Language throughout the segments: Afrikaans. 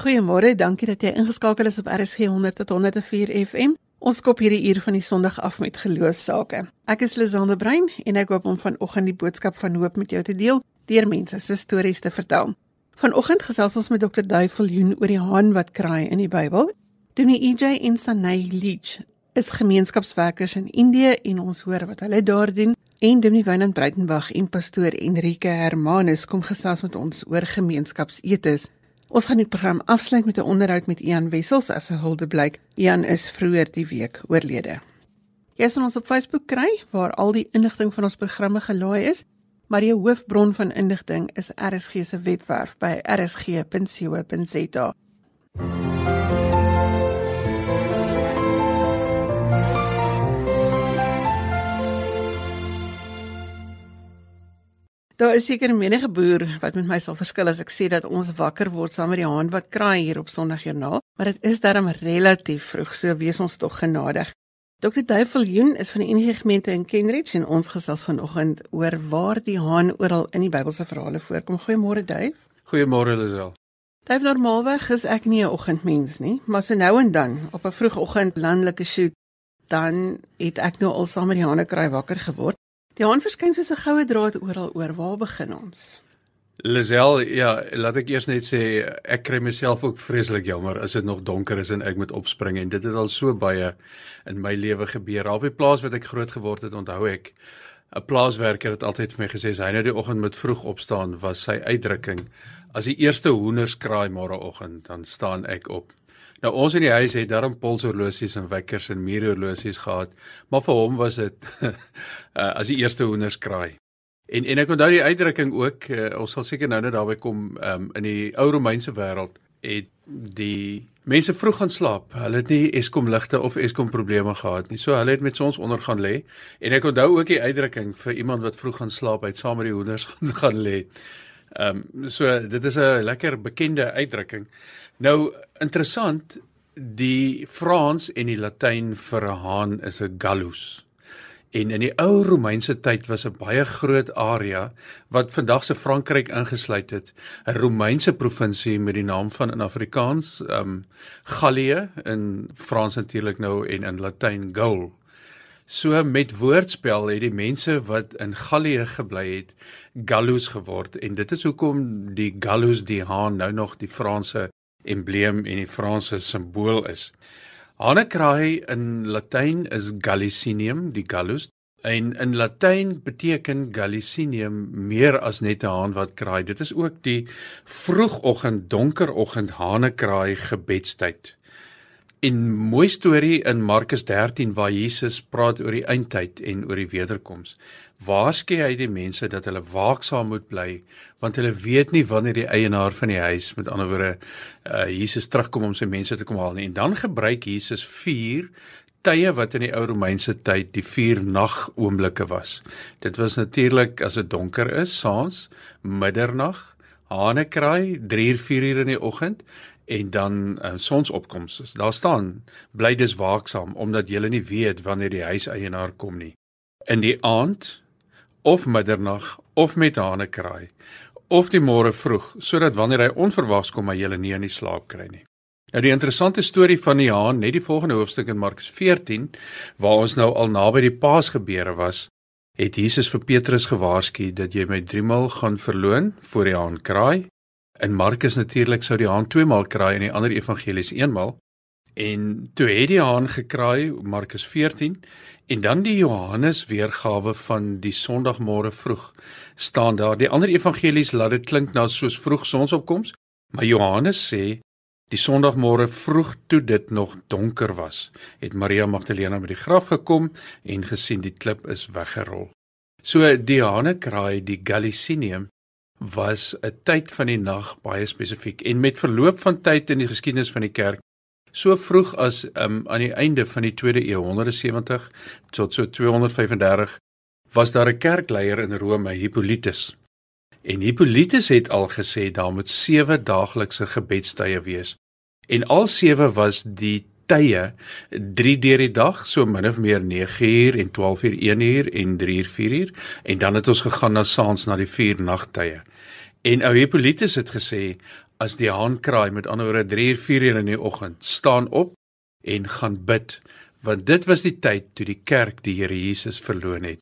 Goeiemôre, dankie dat jy ingeskakel is op RSG 100 tot 104 FM. Ons kop hierdie uur van die Sondag af met geloofsake. Ek is Lisanne Brein en ek hoop om vanoggend die boodskap van hoop met jou te deel deur mense se stories te vertel. Vanoggend gesels ons met Dr. Duiveljoen oor die haan wat kraai in die Bybel. Donie EJ en Sanay Leach is gemeenskapswerkers in Indië en ons hoor wat hulle daar doen. En Donie Wynand Breitenberg en pastoor Enrique Hermanus kom gesels met ons oor gemeenskapsetes Ons gaan die program afsluit met 'n onderhoud met Ian Wessels as 'n huldeblyk. Ian is vroeër die week oorlede. Jy sal ons op Facebook kry waar al die inligting van ons programme gelaai is, maar die hoofbron van inligting is RSG se webwerf by rsg.co.za. Daar is seker menige boer wat met my sal verskil as ek sê dat ons wakker word saam met die haan wat kraai hier op Sondagjoernaal, maar dit is darm relatief vroeg, so wees ons tog genadig. Dr. Duiveljoen is van die Enige Gemeente in Kenridge en ons gesels vanoggend oor waar die haan oral in die Bybelse verhale voorkom. Goeiemôre Duif. Goeiemôre Lisel. Duif normaalweg is ek nie 'n oggendmens nie, maar so nou en dan op 'n vroegoggend landelike shoot dan het ek nou al saam met die haane kraai wakker geword Haan verskyn soos 'n goue draad oral oor. Waar begin ons? Lisel, ja, laat ek eers net sê ek kry myself ook vreeslik jammer as dit nog donker is en ek moet opspring en dit het al so baie in my lewe gebeur. Op die plaas wat ek groot geword het, onthou ek 'n plaaswerker het altyd vir my gesê as hy nou die oggend moet vroeg opstaan, was sy uitdrukking as die eerste hoenders kraai môreoggend, dan staan ek op. Nou ons in die huis het darm polshorlosies en wekkers en muurhorlosies gehad, maar vir hom was dit uh, as die eerste hoenders kraai. En en ek onthou die uitdrukking ook, uh, ons sal seker nou net daarby kom, um, in die ou Romeinse wêreld het die mense vroeg gaan slaap. Hulle het nie Eskom ligte of Eskom probleme gehad nie. So hulle het met sons onder gaan lê. En ek onthou ook die uitdrukking vir iemand wat vroeg gaan slaap, hy het saam met die hoenders gaan gaan lê. Ehm um, so dit is 'n lekker bekende uitdrukking. Nou interessant, die Frans en die Latyn vir 'n haan is 'n gallus. En in die ou Romeinse tyd was 'n baie groot area wat vandag se Frankryk ingesluit het, 'n Romeinse provinsie met die naam van in Afrikaans, ehm um, Gallië in Frans natuurlik nou en in Latyn Gaul. So met woordspel het die mense wat in Gallië gebly het, Gallus geword en dit is hoekom die Gallus die haan nou nog die Franse embleem en die Franse simbool is. Hanekraai in Latyn is Gallicinium, die Gallus. En in Latyn beteken Gallicinium meer as net 'n haan wat kraai. Dit is ook die vroegoggend, donkeroggend hanekraai gebedstyd. In mooi storie in Markus 13 waar Jesus praat oor die eindtyd en oor die wederkoms. Waarskei hy die mense dat hulle waaksaam moet bly want hulle weet nie wanneer die eienaar van die huis met ander woorde uh, Jesus terugkom om sy mense te kom haal nie. En dan gebruik Jesus vier tye wat in die ou Romeinse tyd die vier nagoomblikke was. Dit was natuurlik as dit donker is, saans, middernag, hanekraai, 3 uur 4 uur in die oggend en dan uh, sonsopkoms. Daar staan: Bly dus waaksaam omdat jy nie weet wanneer die huiseienaar kom nie. In die aand of middernag of met hane kraai of die môre vroeg sodat wanneer hy onverwags kom, jy nie in die slaap kry nie. Nou die interessante storie van die haan, net die volgende hoofstuk in Markus 14 waar ons nou al naby die Paasgebeure was, het Jesus vir Petrus gewaarsku dat jy my 3 maal gaan verloon voor die haan kraai In Markus natuurlik sou die haan twee maal kraai en die ander evangelies eenmaal. En toe het die haan gekraai Markus 14 en dan die Johannes weergawe van die Sondagmôre vroeg staan daar. Die ander evangelies laat dit klink na soos vroeg sonsopkoms, maar Johannes sê die Sondagmôre vroeg toe dit nog donker was, het Maria Magdalena by die graf gekom en gesien die klip is weggerol. So die hane kraai die Gallicinium was 'n tyd van die nag baie spesifiek en met verloop van tyd in die geskiedenis van die kerk so vroeg as um, aan die einde van die 2de eeu 170 tot so 235 was daar 'n kerkleier in Rome Hippolytus. En Hippolytus het al gesê daar moet sewe daaglikse gebedstye wees. En al sewe was die tye 3 deur die dag so min of meer 9 uur en 12 uur 1 uur en 3 uur 4 uur. En dan het ons gegaan na saans na die vier nagtye. En ou Hippolytus het gesê as die haan kraai met ander woorde 3 uur 4 uur in die oggend staan op en gaan bid want dit was die tyd toe die kerk die Here Jesus verloon het.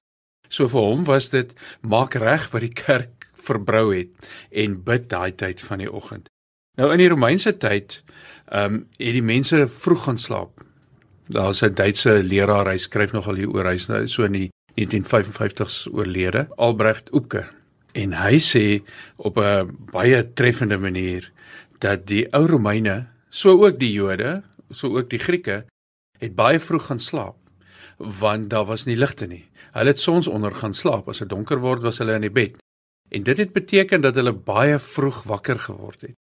So vir hom was dit maak reg wat die kerk verbrou het en bid daai tyd van die oggend. Nou in die Romeinse tyd ehm um, het die mense vroeg gaan slaap. Daar's 'n Duitse leraar, hy skryf nogal hier oor hy's nou so in die 1955s oorlede, Albrecht Oepke. En hy sê op 'n baie treffende manier dat die ou Romeine, so ook die Jode, so ook die Grieke, het baie vroeg gaan slaap want daar was nie ligte nie. Hulle het sonsonder gaan slaap. As dit donker word, was hulle in die bed. En dit het beteken dat hulle baie vroeg wakker geword het.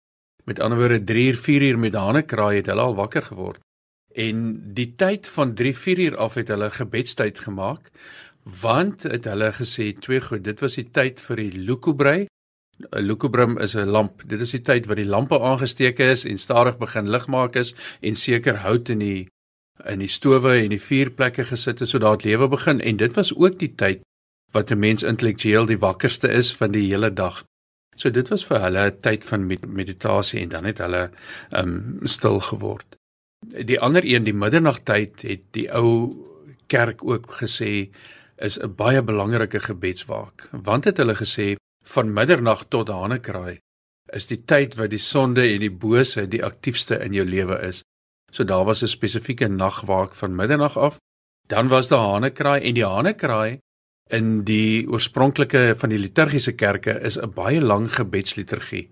Met ander woorde 3 uur 4 uur met hane kraai het hulle al wakker geword. En die tyd van 3 4 uur af het hulle gebedstyd gemaak want het hulle gesê twee goed dit was die tyd vir die lukubrei 'n lukubrum is 'n lamp. Dit is die tyd wat die lampe aangesteek is en stadig begin lig maak is en seker hout in die in die stowe en die vuurplekke gesit het sodat lewe begin. En dit was ook die tyd wat 'n mens intellektueel die wakkerste is van die hele dag. So dit was vir hulle 'n tyd van meditasie en dan het hulle um stil geword. Die ander een die middernagtyd het die ou kerk ook gesê is 'n baie belangrike gebedswaak want het hulle gesê van middernag tot hanekraai is die tyd wat die sonde en die bose die aktiefste in jou lewe is. So daar was 'n spesifieke nagwaak van middernag af. Dan was daar hanekraai en die hanekraai in die oorspronklike van die liturgiese kerke is 'n baie lang gebedsliturgie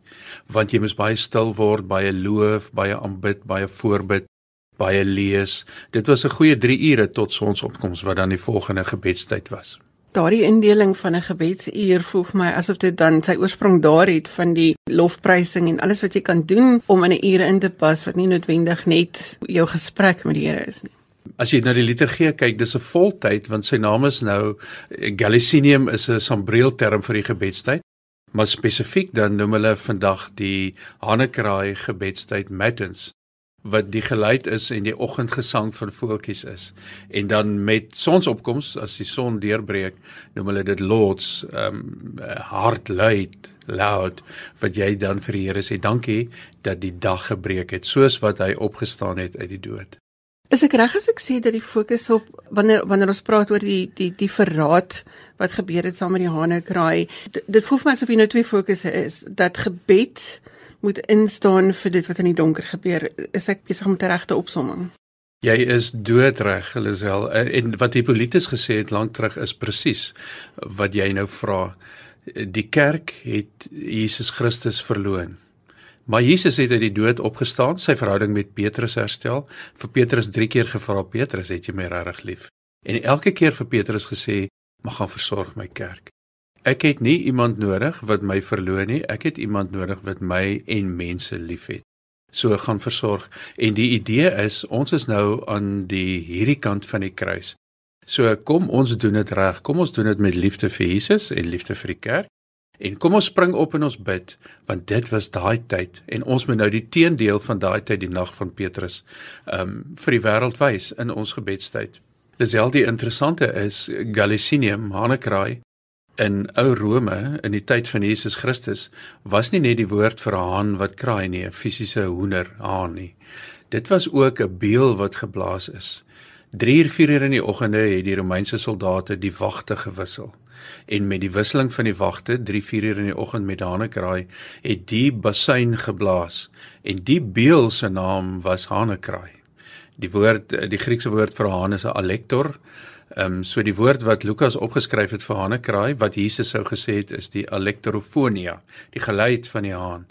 want jy moet baie stil word, baie loof, baie aanbid, baie voorbid baie lees. Dit was 'n goeie 3 ure tot sonsopkoms wat dan die volgende gebedstyd was. Daardie indeling van 'n gebedsuur voel vir my asof dit dan sy oorsprong daar het van die lofprysing en alles wat jy kan doen om in 'n uur in te pas wat nie noodwendig net jou gesprek met die Here is nie. As jy na die liturgie kyk, dis 'n voltyd want sy naam is nou Galicinium is 'n sambreel term vir die gebedstyd. Maar spesifiek dan noem hulle vandag die Hanekraai gebedstyd Matins wat die geluid is en die oggendgesang van voeltjies is. En dan met sonsopkoms as die son deurbreek, noem hulle dit lords um hard luid loud wat jy dan vir die Here sê dankie dat die dag gebreek het soos wat hy opgestaan het uit die dood. Is ek reg as ek sê dat die fokus op wanneer wanneer ons praat oor die die die verraad wat gebeur het saam met die hane kraai, dit voel vir my asof jy nou twee fokusse is dat gebed moet instaan vir dit wat in die donker gebeur. Is ek besig met 'n regte opsomming? Jy is doodreg, Lisel. En wat Hippolytus gesê het lank terug is presies wat jy nou vra. Die kerk het Jesus Christus verloon. Maar Jesus het uit die dood opgestaan, sy verhouding met Petrus herstel. Vir Petrus 3 keer gevra, Petrus, het jy my regtig lief? En elke keer vir Petrus gesê, "Mag gaan versorg my kerk." Ek het nie iemand nodig wat my verloon nie. Ek het iemand nodig wat my en mense liefhet. So gaan versorg. En die idee is ons is nou aan die hierdie kant van die kruis. So kom ons doen dit reg. Kom ons doen dit met liefde vir Jesus en liefde vir die kerk. En kom ons spring op en ons bid want dit was daai tyd en ons moet nou die teendeel van daai tyd die nag van Petrus um vir die wêreld wys in ons gebedstyd. Dis al die interessante is Galicinium Hanekraai in ou Rome in die tyd van Jesus Christus was nie net die woord vir 'n haan wat kraai nie, 'n fisiese hoender haan nie. Dit was ook 'n beeld wat geblaas is. 3 uur 4 uur in die oggende het die Romeinse soldate die wagte gewissel. En met die wisseling van die wagte 3 4 uur in die oggend met hanekraai het die basuin geblaas en die beeld se naam was hanekraai. Die woord die Griekse woord vir haan is 'n alektor Ehm um, so die woord wat Lukas opgeskryf het vir hanekraai wat Jesus sou gesê het is die elektrofonia, die geluid van die haan.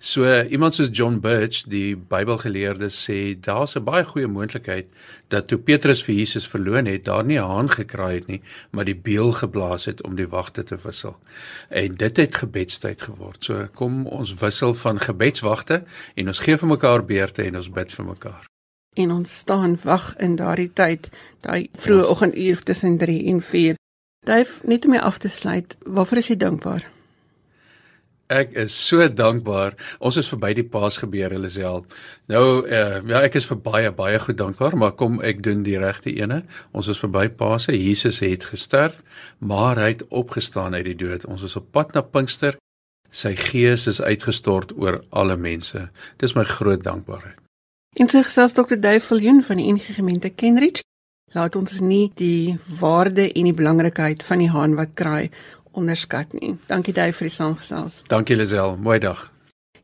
So iemand soos John Birch, die Bybelgeleerde sê daar's 'n baie goeie moontlikheid dat toe Petrus vir Jesus verloon het, daar nie 'n haan gekraai het nie, maar die beul geblaas het om die wagte te wissel. En dit het gebedstyd geword. So kom ons wissel van gebedswagte en ons gee vir mekaar beurte en ons bid vir mekaar en ons staan wag in daardie tyd, daai vroeë oggenduur tussen 3 en 4. Duif net om jou af te sluit, waarvoor is jy dankbaar? Ek is so dankbaar. Ons is verby die Paasgebeure, Lisel. Nou uh, ja, ek is vir baie baie goed dankbaar, maar kom ek doen die regte ene. Ons is verby Paase. Jesus het gesterf, maar hy het opgestaan uit die dood. Ons is op pad na Pinkster Sy gees is uitgestort oor alle mense. Dis my groot dankbaarheid. En sy gesels Dr. Duiveljoen van die NG Gemeente Kenridge. Laat ons nie die waarde en die belangrikheid van die haan wat kraai onderskat nie. Dankie Duif vir die saamgesels. Dankie Lisel. Mooi dag.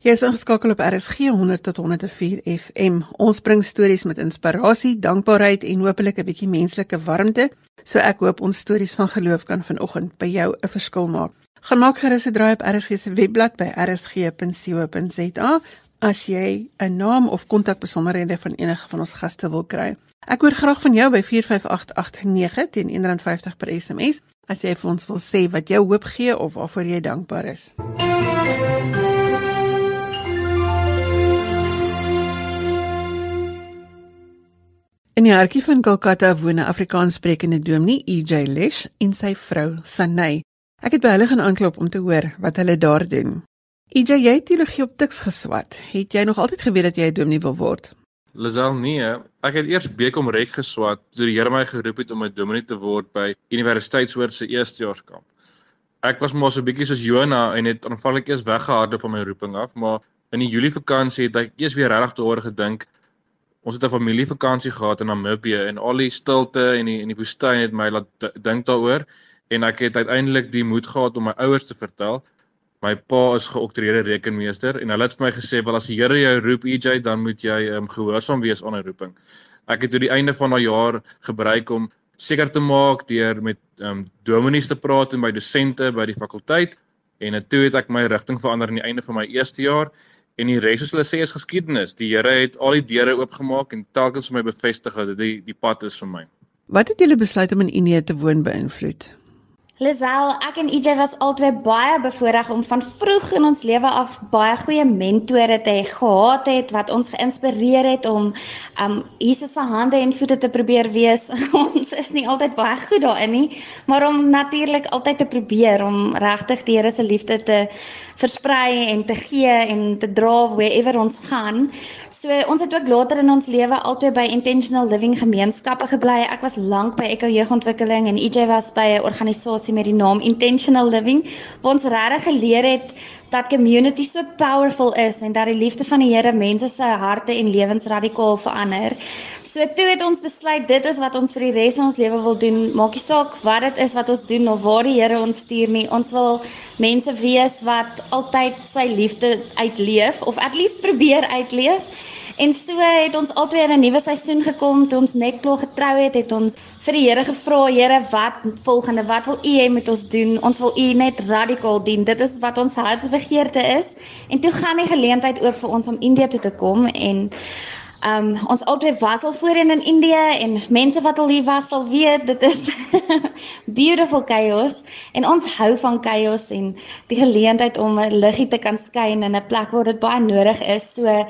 Jy is ingeskakel op RSG 100 tot 104 FM. Ons bring stories met inspirasie, dankbaarheid en hopelik 'n bietjie menslike warmte. So ek hoop ons stories van geloof kan vanoggend by jou 'n verskil maak. Gaan maak gerus 'n draai op RSG se webblad by rsg.co.za as jy 'n naam of kontakbesonderhede van enige van ons gaste wil kry. Ek hoor graag van jou by 45889 teen R1.50 per SMS as jy vir ons wil sê wat jou hoop gee of waarvoor jy dankbaar is. In die hartjie van Kolkata woon 'n Afrikaanssprekende dominee, EJ Lesh, en sy vrou, Sanay. Ek het by hulle gaan aanklop om te hoor wat hulle daar doen. EJ, jy het teologie op Tuks geswat. Het jy nog altyd geweet dat jy 'n dominee wil word? Lisel nee, ek het eers Bekom Rek geswat toe die Here my geroep het om 'n dominee te word by Universiteitswoord se eerstejaarskamp. Ek was mos so bietjie soos Jona en het aanvanklik eers weggehardloop van my roeping af, maar in die Julie vakansie het ek eers weer regtig daaroor gedink ons het 'n familievakansie gehad in Namibië en al die stilte en die en die woestyn het my laat dink daaroor en ek het uiteindelik die moed gehad om my ouers te vertel. My pa is geoktreerde rekenmeester en hulle het vir my gesê wel as die Here jou roep EJ dan moet jy um, gehoorsaam wees aan 'n roeping. Ek het tot die einde van daai jaar gebruik om seker te maak deur met um, dominees te praat en by dosente by die fakulteit en toe het ek my rigting verander aan die einde van my eerste jaar en die res soos hulle sê is geskiedenis. Die Here het al die deure oopgemaak en telkens vir my bevestig dat dit die pad is vir my. Wat het julle besluit om in Indië te woon beïnvloed? Lisel, ek en EJ was albei baie bevoorreg om van vroeg in ons lewe af baie goeie mentore te gehad het wat ons geïnspireer het om um Jesus se hande en voete te probeer wees. ons is nie altyd baie goed daarin nie, maar om natuurlik altyd te probeer om regtig die Here se liefde te versprei en te gee en te dra wherever ons gaan. So ons het ook later in ons lewe altyd by intentional living gemeenskappe gebly. Ek was lank by Echo Jeugontwikkeling en EJ was by 'n organisasie met die naam Intentional Living waar ons regtig geleer het dat community so powerful is en dat die liefde van die Here mense se harte en lewens radikaal verander. So toe het ons besluit dit is wat ons vir die res van ons lewe wil doen. Maak nie saak wat dit is wat ons doen of waar die Here ons stuur nie. Ons wil mense wees wat altyd sy liefde uitleef of at least probeer uitleef. En so het ons altyd in 'n nuwe seisoen gekom toe ons net klaar getrou het, het ons vir die Here gevra, Here, wat volgende? Wat wil U hê moet ons doen? Ons wil U net radikaal dien. Dit is wat ons hartsbegeerte is. En toe gaan die geleentheid oop vir ons om Indië toe te kom en Um ons albei was al voorheen in Indië en mense wat al hier was sal weet dit is beautiful chaos en ons hou van chaos en die geleentheid om 'n liggie te kan skyn in 'n plek waar dit baie nodig is. So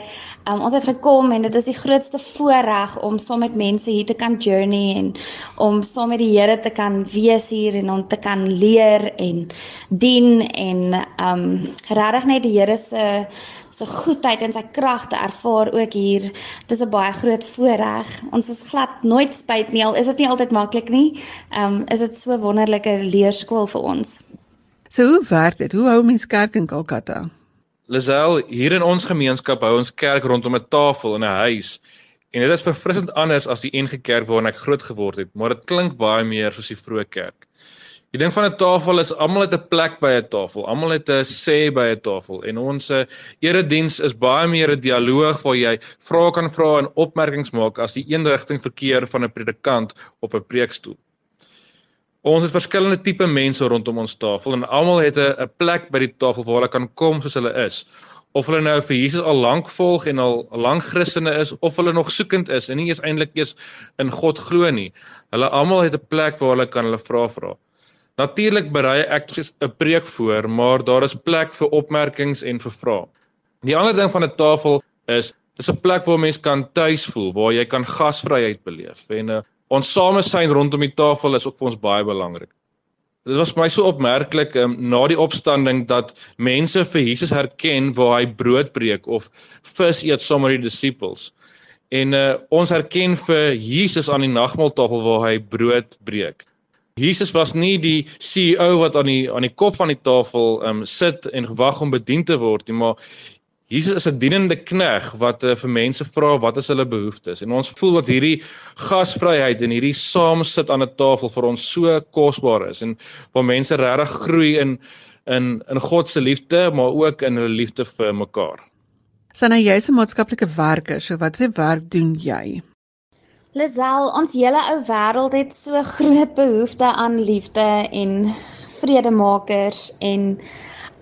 um ons het gekom en dit is die grootste voorreg om saam met mense hier te kan journey en om saam met die Here te kan wees hier en om te kan leer en dien en um regtig net die Here se se goedheid en sy krag te ervaar ook hier. Dit is 'n baie groot voorreg. Ons is glad nooit spyt nie al is dit nie altyd maklik nie. Ehm um, is dit so wonderlike leerskool vir ons. So hoe werk dit? Hoe hou mens kerk in Kolkata? Lisel, hier in ons gemeenskap hou ons kerk rondom 'n tafel in 'n huis. En dit is verfrissend anders as die NG Kerk waarin ek groot geword het, maar dit klink baie meer soos die vroeë kerk. Die ding van 'n tafel is almal het 'n plek by 'n tafel. Almal het 'n sê by 'n tafel. En ons eh, erediens is baie meer 'n dialoog waar jy vrae kan vra en opmerkings maak as die eenrigting verkeer van 'n predikant op 'n preekstoel. Ons het verskillende tipe mense rondom ons tafel en almal het 'n plek by die tafel waar hulle kan kom soos hulle is. Of hulle nou vir Jesus al lank volg en al lank Christene is of hulle nog soekend is en nie eens eintlik eens in God glo nie. Hulle almal het 'n plek waar hulle kan hulle vra vra. Natuurlik berei ek tog 'n preek voor, maar daar is plek vir opmerkings en vir vrae. Die ander ding van 'n tafel is dis 'n plek waar mense kan tuis voel, waar jy kan gasvryheid beleef. En uh, ons samesyn rondom die tafel is ook vir ons baie belangrik. Dit was vir my so opmerklik um, na die opstanding dat mense vir Jesus herken waar hy brood breek of vis eet saam met die disippels. En uh, ons herken vir Jesus aan die nagmaaltafel waar hy brood breek. Jesus was nie die CEO wat aan die aan die kop van die tafel um sit en gewag om bedien te word nie, maar Jesus is 'n dienende knegg wat uh, vir mense vra wat is hulle behoeftes. En ons voel dat hierdie gasvryheid en hierdie saam sit aan 'n tafel vir ons so kosbaar is en waar mense regtig groei in in in God se liefde, maar ook in hulle liefde vir mekaar. Sanna, jy's 'n maatskaplike werker, so wat se werk doen jy? Lisel, ons hele ou wêreld het so groot behoefte aan liefde en vredemakers en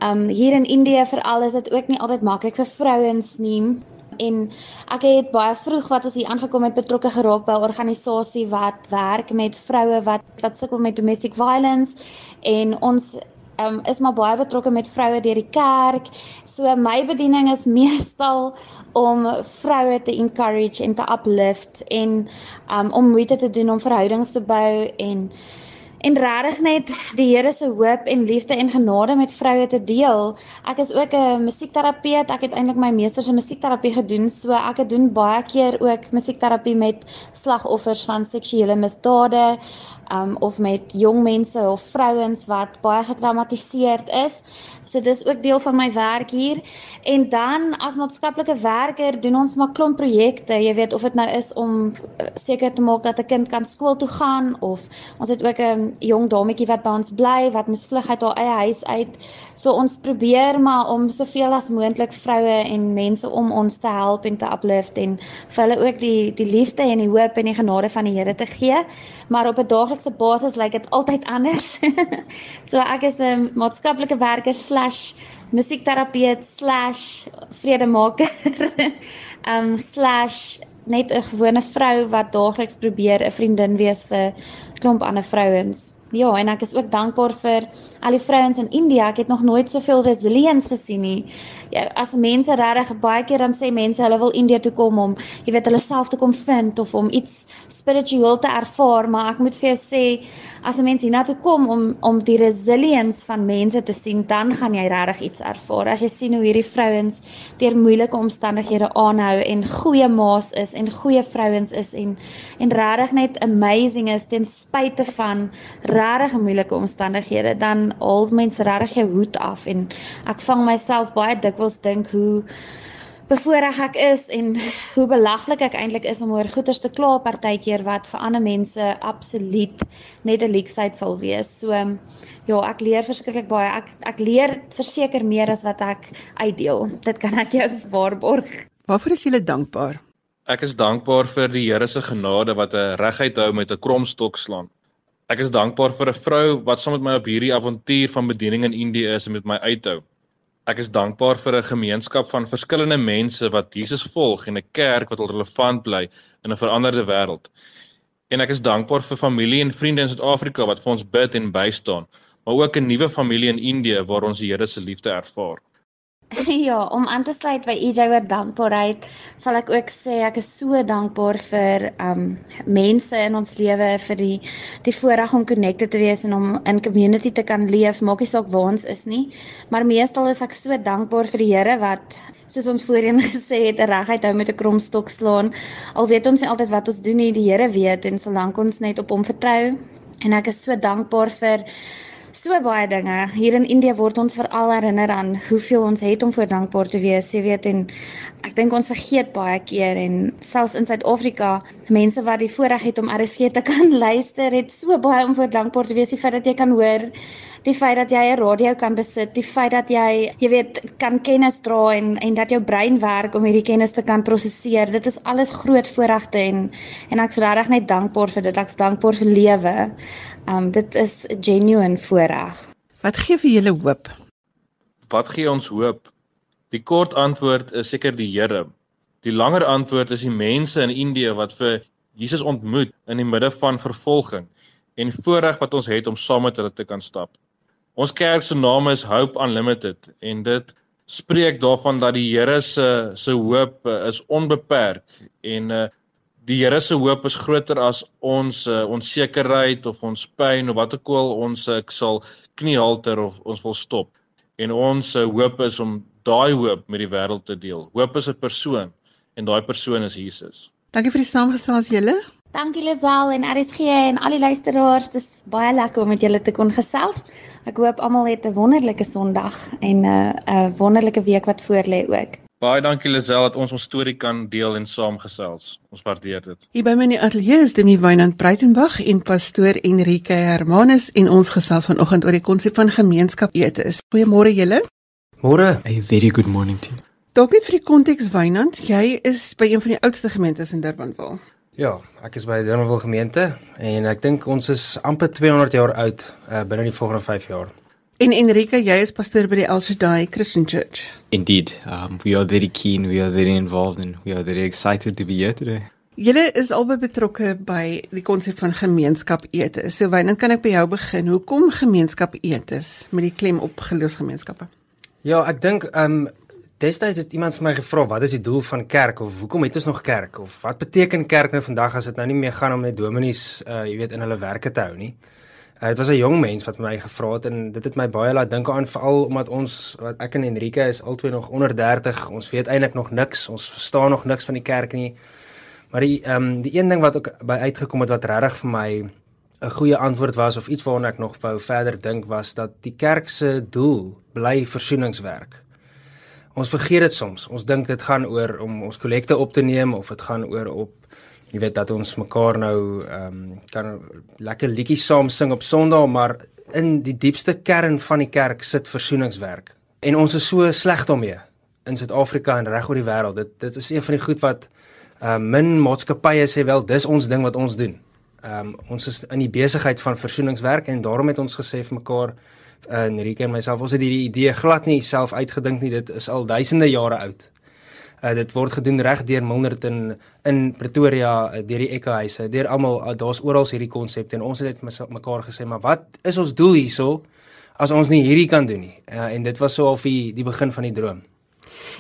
um hier in Indië veral is dit ook nie altyd maklik vir vrouens nie. En ek het baie vroeg wat ons hier aangekom het betrokke geraak by 'n organisasie wat werk met vroue wat wat sukkel met domestic violence en ons um, is maar baie betrokke met vroue deur die kerk. So my bediening is meestal om vroue te encourage en te uplift en um, om moeite te doen om verhoudings te bou en en regtig net die Here se hoop en liefde en genade met vroue te deel. Ek is ook 'n musiekterapeut. Ek het eintlik my meester se musiekterapie gedoen, so ek het doen baie keer ook musiekterapie met slagoffers van seksuele misdade um of met jong mense of vrouens wat baie getraumatiseerd is. So dis ook deel van my werk hier. En dan as maatskaplike werker doen ons maar klomp projekte. Jy weet of dit nou is om uh, seker te maak dat 'n kind kan skool toe gaan of ons het ook 'n jong dametjie wat by ons bly wat moes vlug uit haar eie huis uit. So ons probeer maar om soveel as moontlik vroue en mense om ons te help en te uplift en vir hulle ook die die liefde en die hoop en die genade van die Here te gee. Maar op 'n daaglikse basis lyk dit altyd anders. so ek is 'n maatskaplike werker /musiekterapeut/vredemaker. um net 'n gewone vrou wat daagliks probeer 'n vriendin wees vir klomp ander vrouens. Ja, en ek is ook dankbaar vir al die vrouens in Indië. Ek het nog nooit soveel resilience gesien nie. Ja, as mense regtig baie keer dan sê mense hulle wil Indië toe kom om, jy weet, hulle self te kom vind of om iets spiritueel te ervaar, maar ek moet vir jou sê as 'n mens hiernatoe kom om om die resilience van mense te sien, dan gaan jy regtig iets ervaar. As jy sien hoe hierdie vrouens deur moeilike omstandighede aanhou en goeie maas is en goeie vrouens is en en regtig net amazing is ten spyte van regtig moeilike omstandighede, dan haal mense regtig jou hoed af en ek vang myself baie dikwels dink hoe bevoorreg ek is en hoe belaglik ek eintlik is om oor goeters te kla partykeer wat vir ander mense absoluut net 'n leksheid sal wees. So ja, ek leer verskriklik baie. Ek ek leer verseker meer as wat ek uitdeel. Dit kan ek jou waarborg. Waarvoor is jy dankbaar? Ek is dankbaar vir die Here se genade wat 'n reguit hou met 'n kromstok slaan. Ek is dankbaar vir 'n vrou wat saam met my op hierdie avontuur van bediening in Indië is en met my uithou. Ek is dankbaar vir 'n gemeenskap van verskillende mense wat Jesus volg en 'n kerk wat relevant bly in 'n veranderde wêreld. En ek is dankbaar vir familie en vriende in Suid-Afrika wat vir ons bid en bystaan, maar ook 'n nuwe familie in Indië waar ons die Here se liefde ervaar. Ja, om aan te sluit by EJ oor dankbaarheid, sal ek ook sê ek is so dankbaar vir um mense in ons lewe vir die die voorreg om connected te wees en om in community te kan leef, maak nie saak waar ons is nie. Maar meestal is ek so dankbaar vir die Here wat soos ons voorheen gesê het, reguit hou met 'n kromstok slaan. Al weet ons nie altyd wat ons doen nie, die Here weet en solank ons net op hom vertrou en ek is so dankbaar vir so baie dinge. Hier in Indië word ons veral herinner aan hoeveel ons het om voor dankbaar te wees, jy weet en ek dink ons vergeet baie keer en selfs in Suid-Afrika, mense wat die voorreg het om RSG te kan luister, het so baie om voor dankbaar te wees, die feit dat jy kan hoor die feit dat jy 'n radio kan besit, die feit dat jy, jy weet, kan kennis dra en en dat jou brein werk om hierdie kennis te kan prosesseer. Dit is alles groot voorregte en en ek's regtig net dankbaar vir dit. Ek's dankbaar vir lewe. Um dit is 'n genuine voorreg. Wat gee vir julle hoop? Wat gee ons hoop? Die kort antwoord is seker die Here. Die langer antwoord is die mense in Indië wat vir Jesus ontmoet in die midde van vervolging en voorreg wat ons het om saam met hulle te kan stap. Ons kerk se naam is Hope Unlimited en dit spreek daarvan dat die Here se se hoop is onbeperk en uh, die Here se hoop is groter as ons uh, onsekerheid of ons pyn of wat ook al ons ek sal kniehalter of ons wil stop. En ons uh, hoop is om daai hoop met die wêreld te deel. Hoop is 'n persoon en daai persoon is Jesus. Dankie vir die saamgesels julle. Dankie Lisel en RSG en al die luisteraars. Dit is baie lekker om met julle te kon gesels. Ek hoop almal het 'n wonderlike Sondag en 'n uh, 'n wonderlike week wat voorlê ook. Baie dankie Lisel dat ons ons storie kan deel en saamgesels. Ons waardeer dit. Hier by my in die ateljee is Demi Wynand Breitenberg en pastoor Enrique Hermanus en ons gesels vanoggend oor die konsep van gemeenskap etes. Goeiemôre julle. Môre. A very good morning to you. Dalk net vir die konteks Wynand, jy is by een van die oudste gemeentes in Durbanville. Ja, ek is by Durbanville gemeente en ek dink ons is amper 200 jaar oud uh, binne die volgende 5 jaar. En Enrique, jy is pastoor by die El Shaddai Christian Church. Indeed, um, we are very keen, we are very involved and we are very excited to be here today. Julle is albei betrokke by die konsep van gemeenskap etes. So Wynand, kan ek by jou begin? Hoekom gemeenskap etes met die klem op geloofsgemeenskappe? Ja, ek dink ehm um, destyds het iemand vir my gevra wat is die doel van kerk of hoekom het ons nog kerk of wat beteken kerk nou vandag as dit nou nie meer gaan om net dominees uh jy weet in hulle werke te hou nie. Uh, dit was 'n jong mens wat my gevra het en dit het my baie laat dink aan veral omdat ons wat ek en Enrique is albei nog onder 30. Ons weet eintlik nog niks. Ons verstaan nog niks van die kerk nie. Maar die ehm um, die een ding wat ook by uitgekom het wat regtig vir my 'n goeie antwoord was of iets waarna ek nog wou verder dink was dat die kerk se doel bly versoeningswerk. Ons vergeet dit soms. Ons dink dit gaan oor om ons kollekte op te neem of dit gaan oor op jy weet dat ons mekaar nou ehm um, kan lekker liedjies saam sing op Sondag, maar in die diepste kern van die kerk sit versoeningswerk. En ons is so sleg daarmee in Suid-Afrika en reg oor die wêreld. Dit dit is een van die goed wat ehm uh, min maatskappye sê wel dis ons ding wat ons doen. Ehm um, ons is in die besigheid van versoeningswerk en daarom het ons gesê vir mekaar uh, Enrique en myself ons het hierdie idee glad nie self uitgedink nie dit is al duisende jare oud. Uh, dit word gedoen reg deur Milnerton in Pretoria uh, deur die ekkehuise deur almal uh, daar's oral hierdie konsepte en ons het net mekaar gesê maar wat is ons doel hierso as ons nie hierdie kan doen nie uh, en dit was so al die die begin van die droom.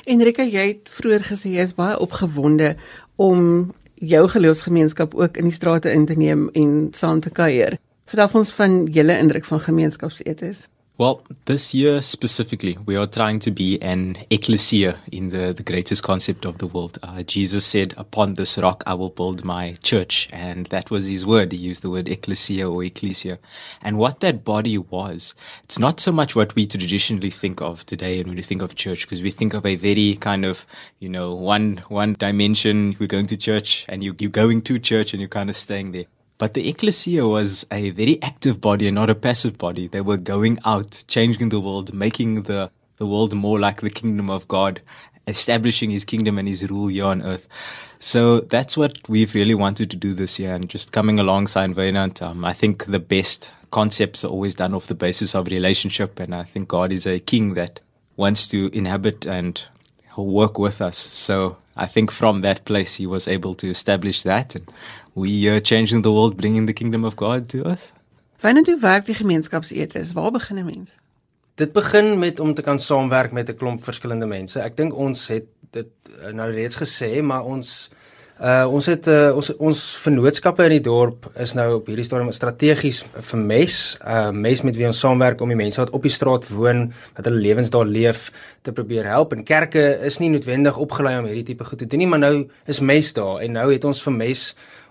Enrique jy het vroeër gesê jy is baie opgewonde om jou geloofsgemeenskap ook in die strate in te neem en saam te kuier. Vertel ons van julle indruk van gemeenskapsetes. Well, this year specifically, we are trying to be an ecclesia in the, the greatest concept of the world. Uh, Jesus said, Upon this rock I will build my church. And that was his word. He used the word ecclesia or ecclesia. And what that body was, it's not so much what we traditionally think of today and when we think of church, because we think of a very kind of, you know, one, one dimension. We're going to church and you, you're going to church and you're kind of staying there. But the ecclesia was a very active body and not a passive body. They were going out, changing the world, making the, the world more like the kingdom of God, establishing his kingdom and his rule here on earth. So that's what we've really wanted to do this year and just coming alongside Vainant. Um, I think the best concepts are always done off the basis of relationship. And I think God is a king that wants to inhabit and work with us. So I think from that place he was able to establish that and we are changing the world bringing the kingdom of God to earth. Wanneer toe werk die gemeenskapsetes? Waar begin 'n mens? Dit begin met om te kan saamwerk met 'n klomp verskillende mense. Ek dink ons het dit eh, nou reeds gesê, maar ons uh ons het uh, ons ons vennootskappe in die dorp is nou op hierdie stadium strategies vir mes, uh mes met wie ons saamwerk om die mense wat op die straat woon, wat hulle lewens daar leef, te probeer help. En kerke is nie noodwendig opgelei om hierdie tipe goed te doen nie, maar nou is mes daar en nou het ons vir mes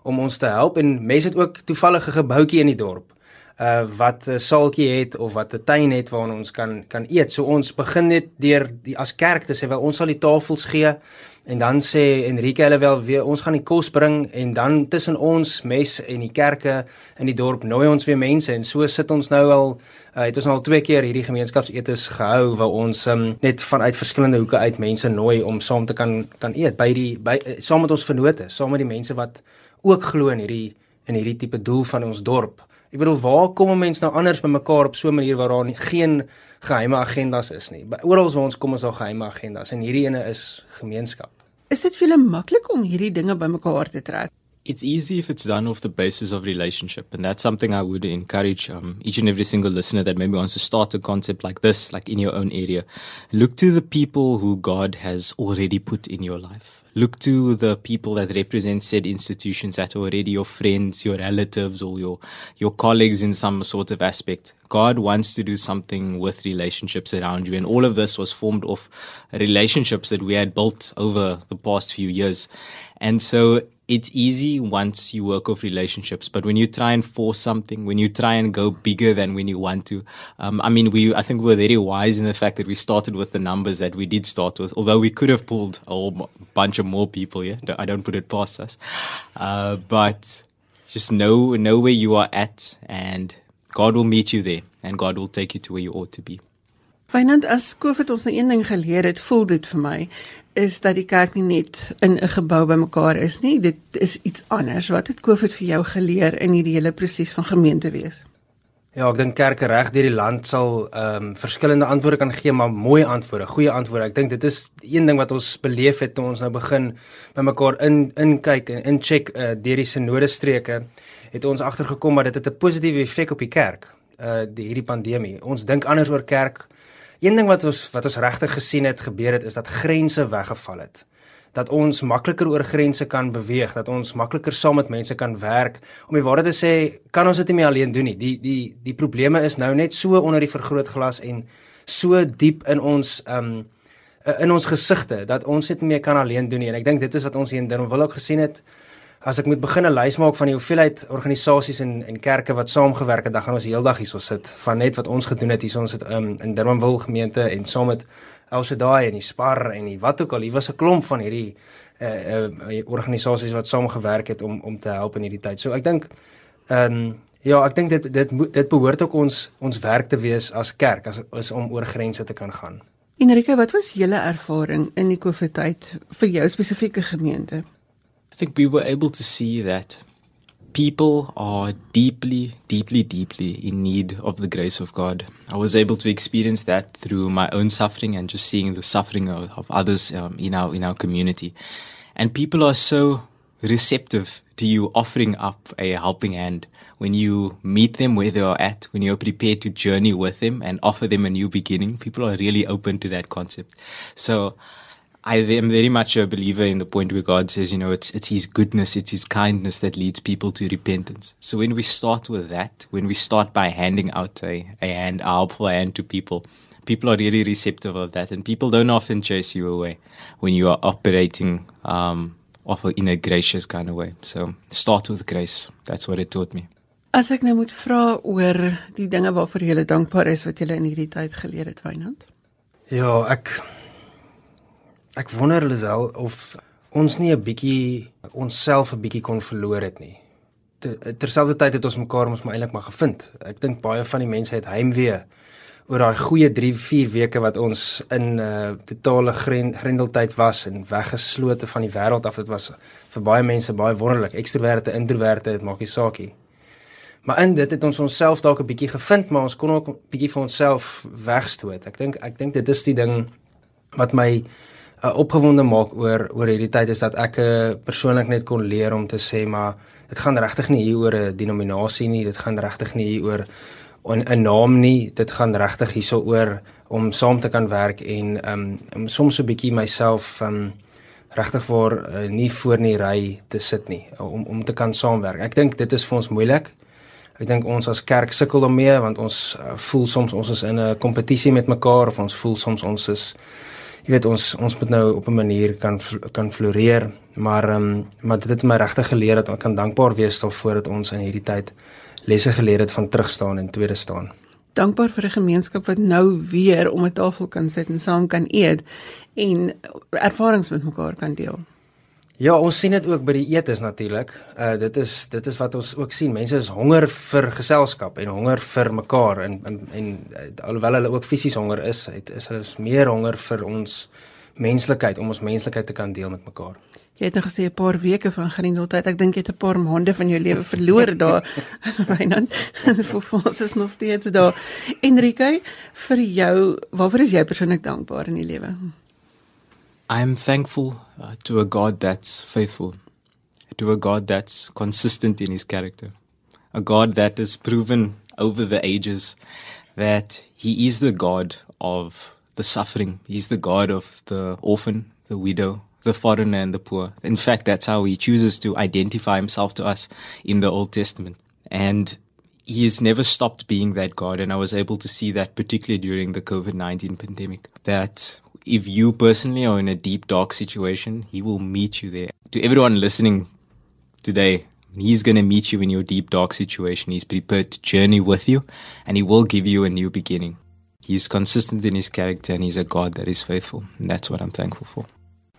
om ons te help en mense het ook toevallige gebouetjie in die dorp uh wat 'n saaltjie het of wat 'n tuin het waar ons kan kan eet. So ons begin net deur die as kerk te sê wel ons sal die tafels gee. En dan sê Enrique hulle wel weer ons gaan die kos bring. En dan tussen ons mes en die kerke in die dorp nooi ons weer mense. En so sit ons nou al uh, het ons al twee keer hierdie gemeenskapsetes gehou waar ons um, net vanuit verskillende hoeke uit mense nooi om saam te kan kan eet by die by uh, saam met ons vennote, saam met die mense wat ook glo in hierdie in hierdie tipe doel van ons dorp. Ek bedoel waar kom 'n mens nou anders by mekaar op so 'n manier waar daar geen geheime agendas is nie. Oral waar ons kom is daar geheime agendas en hierdie ene is gemeenskap. Is dit vir julle maklik om hierdie dinge bymekaar te trek? It's easy if it's done off the basis of relationship. And that's something I would encourage um, each and every single listener that maybe wants to start a concept like this, like in your own area. Look to the people who God has already put in your life. Look to the people that represent said institutions that are already your friends, your relatives, or your your colleagues in some sort of aspect. God wants to do something with relationships around you, and all of this was formed off relationships that we had built over the past few years. And so it's easy once you work off relationships, but when you try and force something, when you try and go bigger than when you want to, um, I mean, we I think we were very wise in the fact that we started with the numbers that we did start with, although we could have pulled a whole bunch of more people. Yeah, I don't put it past us, uh, but just know know where you are at, and God will meet you there, and God will take you to where you ought to be. Fynand as COVID ons nou een ding geleer het, voel dit vir my is dat die kerk nie net in 'n gebou bymekaar is nie, dit is iets anders. Wat het COVID vir jou geleer in hierdie hele proses van gemeente wees? Ja, ek dink kerke reg deur die land sal ehm um, verskillende antwoorde kan gee, maar mooi antwoorde, goeie antwoorde. Ek dink dit is een ding wat ons beleef het toe ons nou begin bymekaar in inkyk en incheck uh, deur die sinode streke, het ons agtergekom dat dit 'n positiewe effek op die kerk, uh die hierdie pandemie. Ons dink anders oor kerk Een ding wat ons wat ons regtig gesien het gebeur het is dat grense weggeval het. Dat ons makliker oor grense kan beweeg, dat ons makliker saam met mense kan werk. Om die waarheid te sê, kan ons dit nie meer alleen doen nie. Die die die probleme is nou net so onder die vergrootglas en so diep in ons um in ons gesigte dat ons dit nie meer kan alleen doen nie. En ek dink dit is wat ons hier in Durban wil ook gesien het as ek moet begin 'n lys maak van die hoeveelheid organisasies en en kerke wat saamgewerk het, dan gaan ons heeldag hierso sit van net wat ons gedoen het hier ons het um, in Durbanville gemeente en saam met Elsedaai en die Spar en die wat ook al, hier was 'n klomp van hierdie uh, uh organisasies wat saamgewerk het om om te help in hierdie tyd. So ek dink ehm um, ja, ek dink dit dit dit behoort ook ons ons werk te wees as kerk as is om oor grense te kan gaan. Enrique, wat was julle ervaring in die COVID tyd vir jou spesifieke gemeente? I think we were able to see that people are deeply, deeply, deeply in need of the grace of God. I was able to experience that through my own suffering and just seeing the suffering of, of others um, in our in our community. And people are so receptive to you offering up a helping hand when you meet them where they are at, when you're prepared to journey with them and offer them a new beginning. People are really open to that concept. So I am very much a believer in the point where God says, you know, it's it's His goodness, it's His kindness that leads people to repentance. So when we start with that, when we start by handing out a, a hand, helpful hand to people, people are really receptive of that, and people don't often chase you away when you are operating um, off a, in a gracious kind of way. So start with grace. That's what it taught me. As ek nou moet vra oor die dinge waarvoor jy dankbaar is wat jy in hierdie tyd geleer het, Wynand? Ja, ek Ek wonder Lisel of ons nie 'n bietjie onsself 'n bietjie kon verloor het nie. Terselfdertyd het ons mekaar mos maar eintlik maar gevind. Ek dink baie van die mense het heimwee oor daai goeie 3, 4 weke wat ons in 'n uh, totale grendeltyd was en weggeslote van die wêreld af. Dit was vir baie mense baie wonderlik. Ekstroverte, introverte, dit maak nie saak nie. Maar in dit het ons onsself dalk 'n bietjie gevind, maar ons kon ook 'n bietjie vir onsself wegstoot. Ek dink ek dink dit is die ding wat my uh, opgewonde maak oor oor hierdie tyd is dat ek uh, persoonlik net kon leer om te sê maar dit gaan regtig nie hier oor 'n denominasie nie, dit gaan regtig nie hier oor 'n naam nie, dit gaan regtig hierso oor om saam te kan werk en um om soms 'n bietjie myself um regtig vir uh, nie voor in die ry te sit nie om om te kan saamwerk. Ek dink dit is vir ons moeilik. Ek dink ons as kerk sukkel daarmee want ons uh, voel soms ons is in 'n kompetisie met mekaar of ons voel soms ons is jy weet ons ons moet nou op 'n manier kan kan floreer, maar ehm um, maar dit het my regtig geleer dat ek kan dankbaar wees daarvoor dat ons in hierdie tyd lesse geleer het van terugstaan en tweede staan. Dankbaar vir 'n gemeenskap wat nou weer om 'n tafel kan sit en saam kan eet en ervarings met mekaar kan deel. Ja, ons sien dit ook by die eetes natuurlik. Uh dit is dit is wat ons ook sien. Mense is honger vir geselskap en honger vir mekaar en en en uh, alhoewel hulle ook fisies honger is, het, is hulle meer honger vir ons menslikheid om ons menslikheid te kan deel met mekaar. Jy het nog gesê 'n paar weke van grendeltyd. Ek dink jy het 'n paar maande van jou lewe verloor daar. Wynand, vir ons is nog steeds daar. Enrique, vir jou, waarvoor is jy persoonlik dankbaar in die lewe? I'm thankful uh, to a God that's faithful, to a God that's consistent in his character, a God that has proven over the ages that he is the God of the suffering. He's the God of the orphan, the widow, the foreigner, and the poor. In fact, that's how he chooses to identify himself to us in the Old Testament. And he has never stopped being that God. And I was able to see that particularly during the COVID 19 pandemic, that if you personally are in a deep, dark situation, He will meet you there. To everyone listening today, He's going to meet you in your deep, dark situation. He's prepared to journey with you, and He will give you a new beginning. He's consistent in His character, and He's a God that is faithful. And that's what I'm thankful for.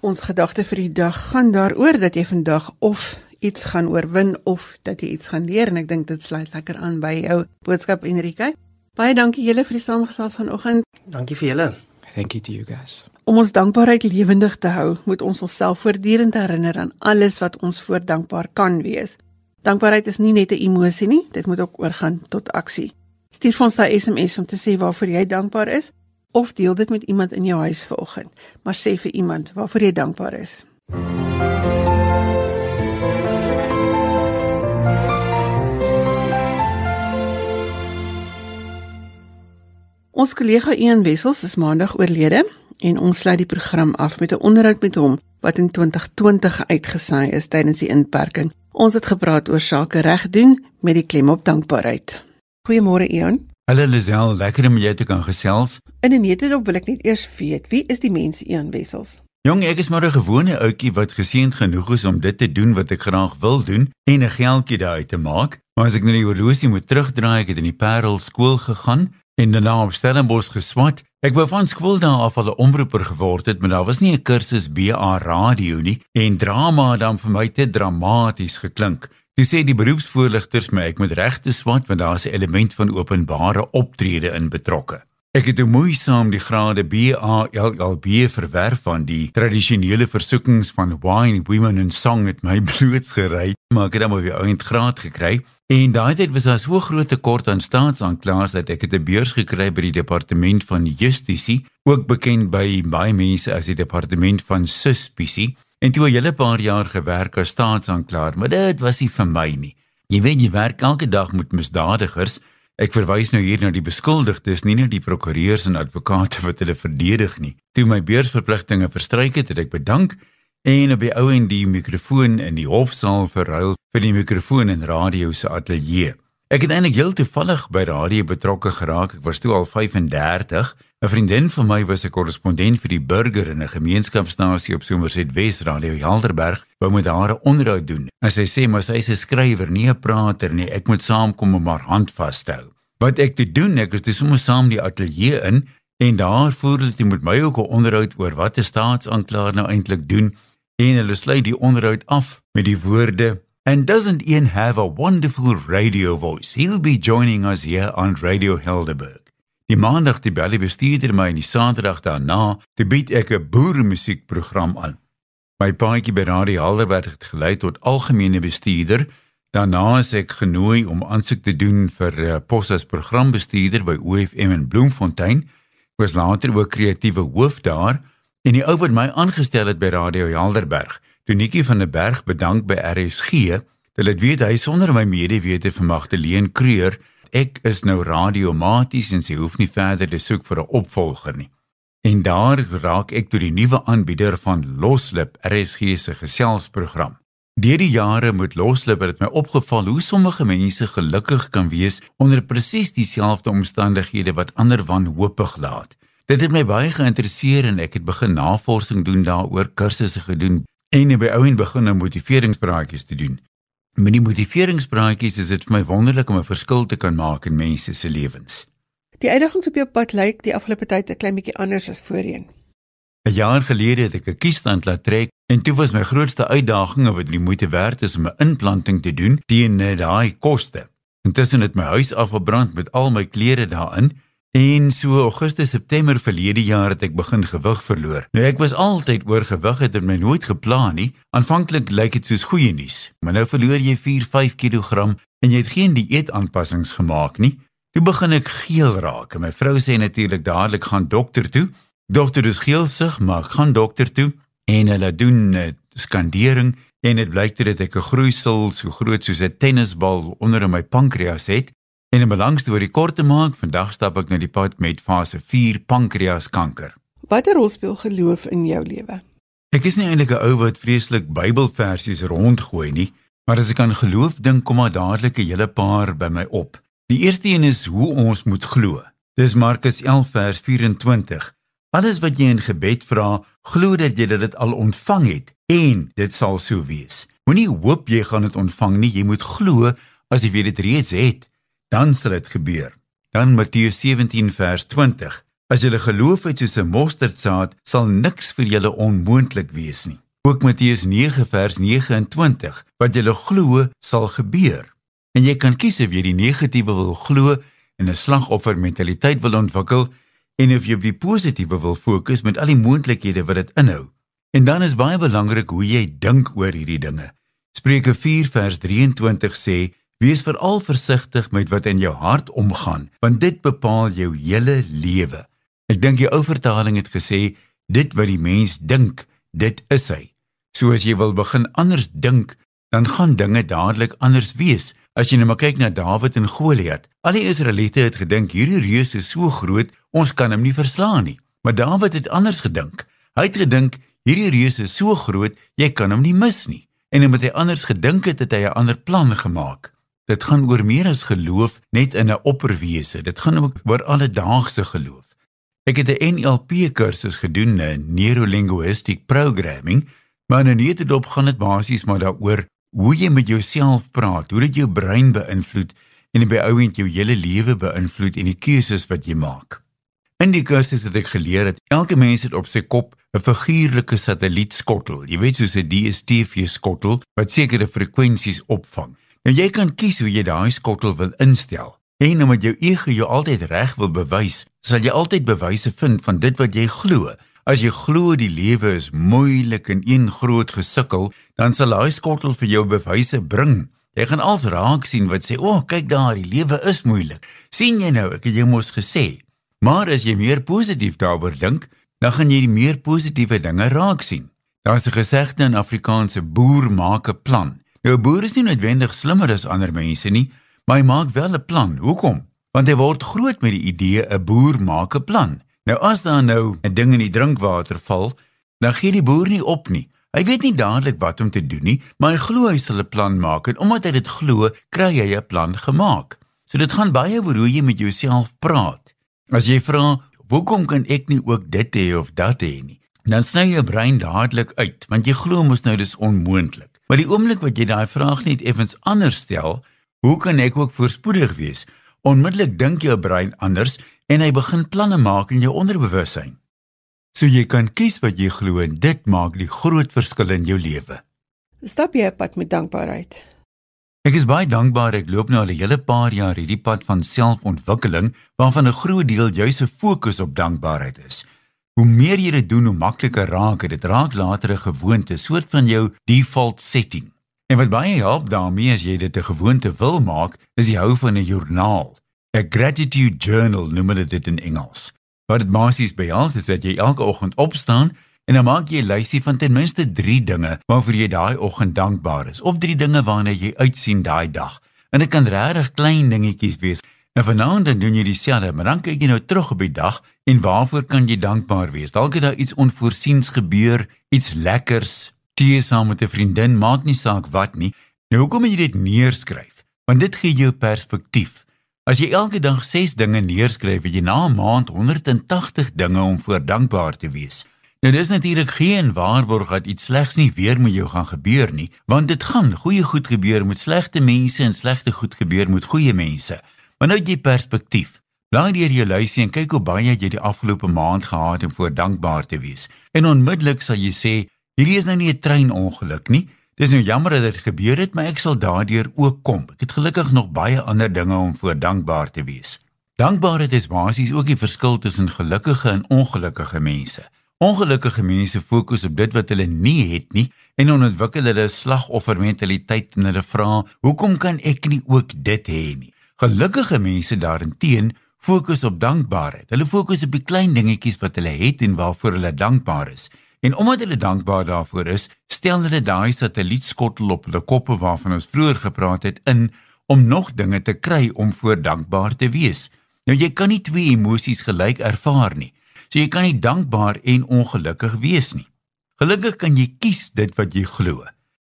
Ons gedagte vir die dag gaan daaroor dat jy vandag of iets gaan oorwin of dat jy iets gaan leer en ek dink dit sluit lekker aan by jou boodskap Enrique. Baie dankie julle vir die saamgesels vanoggend. Dankie vir julle. Thank you to you guys. Om ons dankbaarheid lewendig te hou, moet ons onsself voortdurend herinner aan alles wat ons voor dankbaar kan wees. Dankbaarheid is nie net 'n emosie nie, dit moet ook oorgaan tot aksie. Stuur vir ons daai SMS om te sê waarvoor jy dankbaar is of deel dit met iemand in jou huis vanoggend, maar sê vir iemand waarvoor jy dankbaar is. Ons kollega Ian Wessels is maandag oorlede en ons sluit die program af met 'n onderhoud met hom wat in 2020 uitgesaai is tydens die inperking. Ons het gepraat oor sake reg doen met die klem op dankbaarheid. Goeiemôre Ian. Hallo Lisel, lekker om jou te kan gesels. In 'n netedop wil ek net eers weet, wie is die mens Ian Wessels? Jong, ek is maar 'n gewone ouetjie wat geseënd genoeg is om dit te doen wat ek graag wil doen en 'n geldjie daaruit te maak. Maar as ek nou die horlosie moet terugdraai, ek het in die Parel skool gegaan en daarna op Stellenbosch geswat. Ek wou van skool daar af al 'n omroeper geword het, maar daar was nie 'n kursus BA radio nie en drama het dan vir my te dramaties geklink. Dis sê die beroepsvoorligters my ek moet regte swat want daar's 'n element van openbare optrede in betrokke. Ek het moeisaam die grade BA LLB verwerf van die tradisionele versoekings van Wine Women and Song het my blootsgery, maar ek het dan op die ouend graad gekry. En daai tyd was daar so groot tekort aan staatsaanklaers dat ek 'n beurs gekry by die departement van justisie, ook bekend by baie mense as die departement van suspisie. En toe 'n hele paar jaar gewerk as staatsaanklaer, maar dit was nie vir my nie. Jy weet jy werk elke dag met misdadigers. Ek verwys nou hier na die beskuldigdes, nie net die prokureurs en advokate wat hulle verdedig nie. Toe my beursverpligtinge verstryk het, het ek bedank en op die ou en die mikrofoon in die hofsaal verruil vir die mikrofoon in radio se ateljee. Ek het eintlik heel toevallig by radio betrokke geraak. Ek was toe al 35 'n Vriendin van my was 'n korrespondent vir die Burger in 'n gemeenskapstasie op Somerset West Radio Helderberg, wou met haar 'n onderhoud doen. En sy sê maar sy is 'n skrywer, nie 'n prater nie. Ek moet saamkom om haar hand vas te hou. Wat ek te doen, ek is dis sommer saam die ateljee in en daar voer hulle met my ook 'n onderhoud oor wat 'n staatsaanklaer nou eintlik doen en hulle sluit die onderhoud af met die woorde And doesn't Ian have a wonderful radio voice? He'll be joining us here on Radio Helderberg. Die maandag die bel die bestuurder my en die saterdag daarna te bied ek 'n boeremusiekprogram aan. My paadjie by Radio Helderberg het gelei tot algemene bestuurder. Daarna is ek genooi om aansoek te doen vir uh, pos as programbestuurder by OFM in Bloemfontein. Ek was later ook kreatiewe hoof daar en die ou wat my aangestel het by Radio Helderberg, Tonietjie van der Berg bedank by RSG. Hulle het weet hy sonder my medewete vir Magdalene Kreur ek is nou radiomaties en sy hoef nie verder te soek vir 'n opvolger nie. En daar raak ek tot die nuwe aanbieder van Loslip RSG se geselsprogram. Deur die jare met Loslip het my opgeval hoe sommige mense gelukkig kan wees onder presies dieselfde omstandighede wat ander wanhoopig laat. Dit het my baie geïnteresseer en ek het begin navorsing doen daaroor, kursusse gedoen en by ouend begin 'n motiveringspraatjies te doen. Met die motiveringspraatjies is dit vir my wonderlik om 'n verskil te kan maak in mense se lewens. Die uitdagings op jou pad lyk die afgelope tyd 'n klein bietjie anders as voorheen. 'n Jaar gelede het ek 'n kiesstand laat trek en toe was my grootste uitdaging of dit die moeite werd is om 'n implanting te doen teen eh, daai koste. Intussen het my huis afgebrand met al my klere daarin En so Augustus September verlede jaar het ek begin gewig verloor. Nou ek was altyd oorgewig het en my nooit geplan nie. Aanvanklik lyk dit soos goeie nuus, maar nou verloor jy 4-5 kg en jy het geen dieetaanpassings gemaak nie. Toe begin ek geel raak en my vrou sê natuurlik dadelik gaan dokter toe. Dokter is geelsig, maar gaan dokter toe en hulle doen 'n uh, skandering en dit blyk dat ek 'n groeisel so groot soos 'n tennisbal onder in my pankreas het En oor die kort te maak, vandag stap ek na die pad met fase 4 pankreaskanker. Watter rol speel geloof in jou lewe? Ek is nie eintlik 'n ou wat vreeslik Bybelversies rondgooi nie, maar as ek aan geloof dink, kom maar dadelik 'n hele paar by my op. Die eerste een is hoe ons moet glo. Dis Markus 11 vers 24. Alles wat jy in gebed vra, glo dat jy dit al ontvang het en dit sal so wees. Moenie hoop jy gaan dit ontvang nie, jy moet glo as jy dit reeds het, dan sal dit gebeur. Dan Matteus 17 vers 20. As julle geloof het soos 'n mosterdsaad, sal niks vir julle onmoontlik wees nie. Ook Matteus 9 vers 29. Wat julle glo, sal gebeur. En jy kan kies of jy die negatiewe wil glo en 'n slagoffermentaliteit wil ontwikkel en of jy op die positiewe wil fokus met al die moontlikhede wat dit inhou. En dan is baie belangrik hoe jy dink oor hierdie dinge. Spreuke 4 vers 23 sê: Wees veral versigtig met wat in jou hart omgaan, want dit bepaal jou hele lewe. Ek dink die ou vertaling het gesê: Dit wat die mens dink, dit is hy. So as jy wil begin anders dink, dan gaan dinge dadelik anders wees. As jy nou maar kyk na Dawid en Goliat, al die Israeliete het gedink hierdie reus is so groot, ons kan hom nie verslaan nie. Maar Dawid het anders gedink. Hy het gedink hierdie reus is so groot, jy kan hom nie mis nie. En omdat hy anders gedink het, het hy 'n ander plan gemaak. Dit gaan oor meer as geloof net in 'n opperwese. Dit gaan ook oor alledaagse geloof. Ek het 'n NLP kursus gedoen in Neurolinguistic Programming, maar in 'n netedop gaan dit basies maar daaroor hoe jy met jouself praat, hoe dit jou brein beïnvloed en by ouend jou hele lewe beïnvloed en die keuses wat jy maak. In die kursus het ek geleer dat elke mens het op sy kop 'n figuurlike satellietskottel. Jy weet soos 'n DSTV skottel wat sekere frekwensies opvang. Nou jy kan kies hoe jy daai skottel wil instel. En omdat jou ego jou altyd reg wil bewys, sal jy altyd bewyse vind van dit wat jy glo. As jy glo die lewe is moeilik en een groot gesukkel, dan sal daai skottel vir jou bewyse bring. Jy gaan als raak sien wat sê, "O, oh, kyk daar, die lewe is moeilik." sien jy nou, ek het jou mos gesê. Maar as jy meer positief daaroor dink, dan gaan jy die meer positiewe dinge raak sien. Daar's 'n gesegde in Afrikaanse boer maak 'n plan. Nou 'n boer is nie noodwendig slimmer as ander mense nie, maar hy maak wel 'n plan. Hoekom? Want hy word groot met die idee 'n boer maak 'n plan. Nou as daar nou 'n ding in die drinkwater val, dan gee die boer nie op nie. Hy weet nie dadelik wat om te doen nie, maar hy glo hy sal 'n plan maak en omdat hy dit glo, kry hy 'n plan gemaak. So dit gaan baie oor hoe jy met jouself praat. As jy vra, "Hoekom kan ek nie ook dit hê of dat hê nie?" Dan sny jou brein dadelik uit, want jy glo mos nou dis onmoontlik. Maar die oomblik wat jy daai vraag net effens anders stel, "Hoe kan ek ook voorspoedig wees?" Onmiddellik dink jou brein anders en hy begin planne maak in jou onderbewussyn. So jy kan kies wat jy glo en dit maak die groot verskil in jou lewe. Stap jy op pad met dankbaarheid? Ek is baie dankbaar ek loop nou al 'n hele paar jaar hierdie pad van selfontwikkeling waarvan 'n groot deel juis 'n fokus op dankbaarheid is. Hoe meer jy dit doen, hoe makliker raak dit. Dit raak later 'n gewoonte, soort van jou default setting. En wat baie help daarmee as jy dit 'n gewoonte wil maak, is jy hou van 'n joernaal. 'n gratitude journal noem hulle dit in Engels. Wat dit basies behels is dat jy elke oggend opstaan en dan maak jy 'n lysie van ten minste 3 dinge waarvoor jy daai oggend dankbaar is of 3 dinge waarna jy uitsien daai dag. En dit kan regtig klein dingetjies wees. En vanaand dan doen jy dieselfde, maar dan kyk jy nou terug op die dag en waarvoor kan jy dankbaar wees? Dalk het daar iets onvoorsiens gebeur, iets lekkers, tee saam met 'n vriendin, maak nie saak wat nie. Nou hoekom moet jy dit neerskryf? Want dit gee jou perspektief. As jy elke dag 6 dinge neerskryf, het jy na 'n maand 180 dinge om voor dankbaar te wees. Nou dis natuurlik geen waarborg dat iets slegs nie weer met jou gaan gebeur nie, want dit gaan goeie goed gebeur met slegte mense en slegte goed gebeur met goeie mense. Maar nou het jy perspektief. Blaai deur jou lysie en kyk hoe baie jy die afgelope maand gehad het om voor dankbaar te wees. En onmiddellik sal jy sê, hierdie is nou nie 'n treinongeluk nie. Dis nou jammer dat dit gebeur het, maar ek sal daardeur ook kom. Ek het gelukkig nog baie ander dinge om voor dankbaar te wees. Dankbaarheid is basies ook die verskil tussen gelukkige en ongelukkige mense. Ongelukkige mense fokus op dit wat hulle nie het nie en ontwikkel hulle 'n slagoffermentaliteit en hulle vra, "Hoekom kan ek nie ook dit hê nie?" Gelukkige mense daarenteen fokus op dankbaarheid. Hulle fokus op die klein dingetjies wat hulle het en waarvoor hulle dankbaar is. En omdat hulle dankbaar daarvoor is, stel hulle daai satellietskottel op hulle koppe waarvan ons vroeër gepraat het in om nog dinge te kry om voor dankbaar te wees. Nou jy kan nie twee emosies gelyk ervaar nie. So jy kan nie dankbaar en ongelukkig wees nie. Gelukkig kan jy kies dit wat jy glo.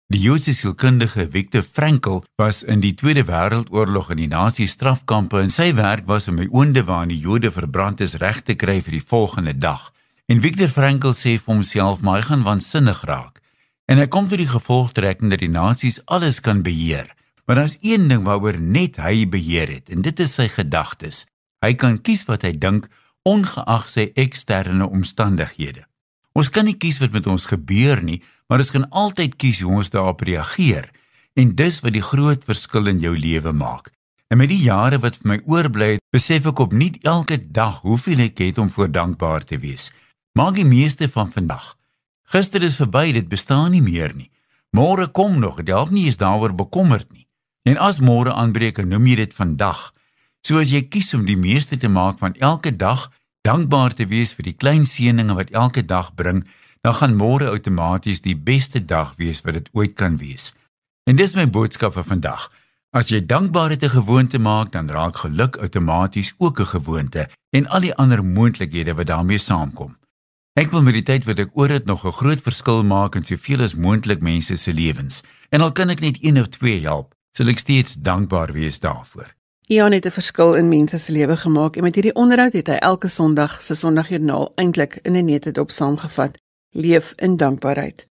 Die Joodse sielkundige Viktor Frankl was in die Tweede Wêreldoorlog in die Nazi strafkampe en sy werk was om die oonde waarin die Jode verbrand is reg te kry vir die volgende dag. En Viktor Frankl sê vir homself, "Maar hy gaan waansinnig raak." En hy kom tot die gevolgtrekking dat die nasies alles kan beheer. Maar daar's een ding waaroor net hy beheer het, en dit is sy gedagtes. Hy kan kies wat hy dink ongeag sy eksterne omstandighede. Ons kan nie kies wat met ons gebeur nie, maar ons kan altyd kies hoe ons daarop reageer. En dis wat die groot verskil in jou lewe maak. En met die jare wat vir my oorbly, besef ek opnuut elke dag hoeveel ek het om voor dankbaar te wees. Maak die meeste van vandag. Gister is verby, dit bestaan nie meer nie. Môre kom nog, dit help nie eens daaroor bekommerd nie. En as môre aanbreek, noem jy dit vandag. So as jy kies om die meeste te maak van elke dag, dankbaar te wees vir die klein seëninge wat elke dag bring, dan gaan môre outomaties die beste dag wees wat dit ooit kan wees. En dis my boodskap vir vandag. As jy dankbaarheid 'n gewoonte maak, dan raak geluk outomaties ook 'n gewoonte en al die ander moontlikhede wat daarmee saamkom. Ek wil met die tyd wat ek oor het nog 'n groot verskil maak in soveel as moontlik mense se lewens. En al kan ek net een of twee help, sal ek steeds dankbaar wees daarvoor. Ian het 'n verskil in mense se lewe gemaak en met hierdie onderhoud het hy elke Sondag se Sondagjoernaal eintlik in 'n netedop saamgevat. Leef in dankbaarheid.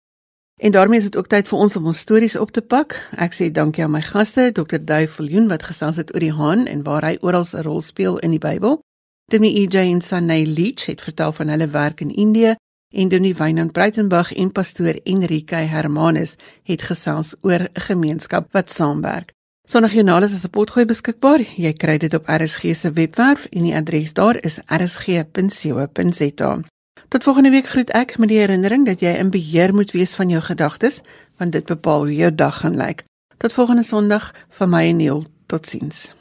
En daarmee is dit ook tyd vir ons om ons stories op te pak. Ek sê dankie aan my gaste, Dr. Duif Viljoen wat gesels het oor die haan en waar hy oral 'n rol speel in die Bybel. Demi EJ en Sanay Leach het vertel van hulle werk in Indië en Doni Wynand Breitenberg en pastoor Enrique Hermanus het gesels oor 'n gemeenskap wat saamwerk. Sondagjoernaal is as 'n potgooi beskikbaar. Jy kry dit op RSG se webwerf en die adres daar is rsg.co.za. Tot volgende week groet ek met die herinnering dat jy in beheer moet wees van jou gedagtes, want dit bepaal hoe jou dag gaan lyk. Tot volgende Sondag van my en Neil. Totsiens.